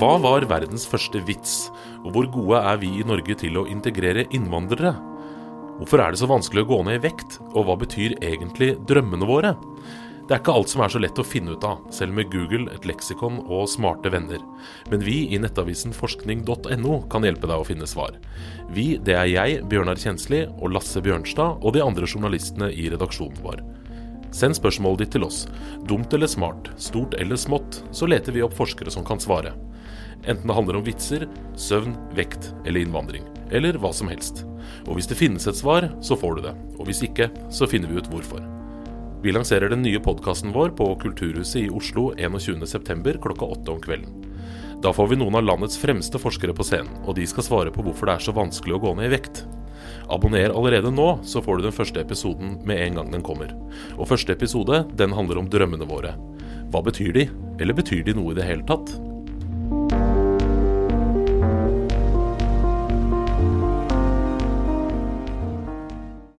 Hva var verdens første vits, og hvor gode er vi i Norge til å integrere innvandrere? Hvorfor er det så vanskelig å gå ned i vekt, og hva betyr egentlig drømmene våre? Det er ikke alt som er så lett å finne ut av, selv med Google, et leksikon og smarte venner. Men vi i nettavisen forskning.no kan hjelpe deg å finne svar. Vi, det er jeg, Bjørnar Kjensli og Lasse Bjørnstad og de andre journalistene i redaksjonen vår. Send spørsmålet ditt til oss. Dumt eller smart, stort eller smått, så leter vi opp forskere som kan svare. Enten det handler om vitser, søvn, vekt eller innvandring. Eller hva som helst. Og hvis det finnes et svar, så får du det. Og hvis ikke, så finner vi ut hvorfor. Vi lanserer den nye podkasten vår på Kulturhuset i Oslo 21.9. klokka åtte om kvelden. Da får vi noen av landets fremste forskere på scenen, og de skal svare på hvorfor det er så vanskelig å gå ned i vekt. Abonner allerede nå, så får du den første episoden med en gang den kommer. Og første episode, den handler om drømmene våre. Hva betyr de? Eller betyr de noe i det hele tatt?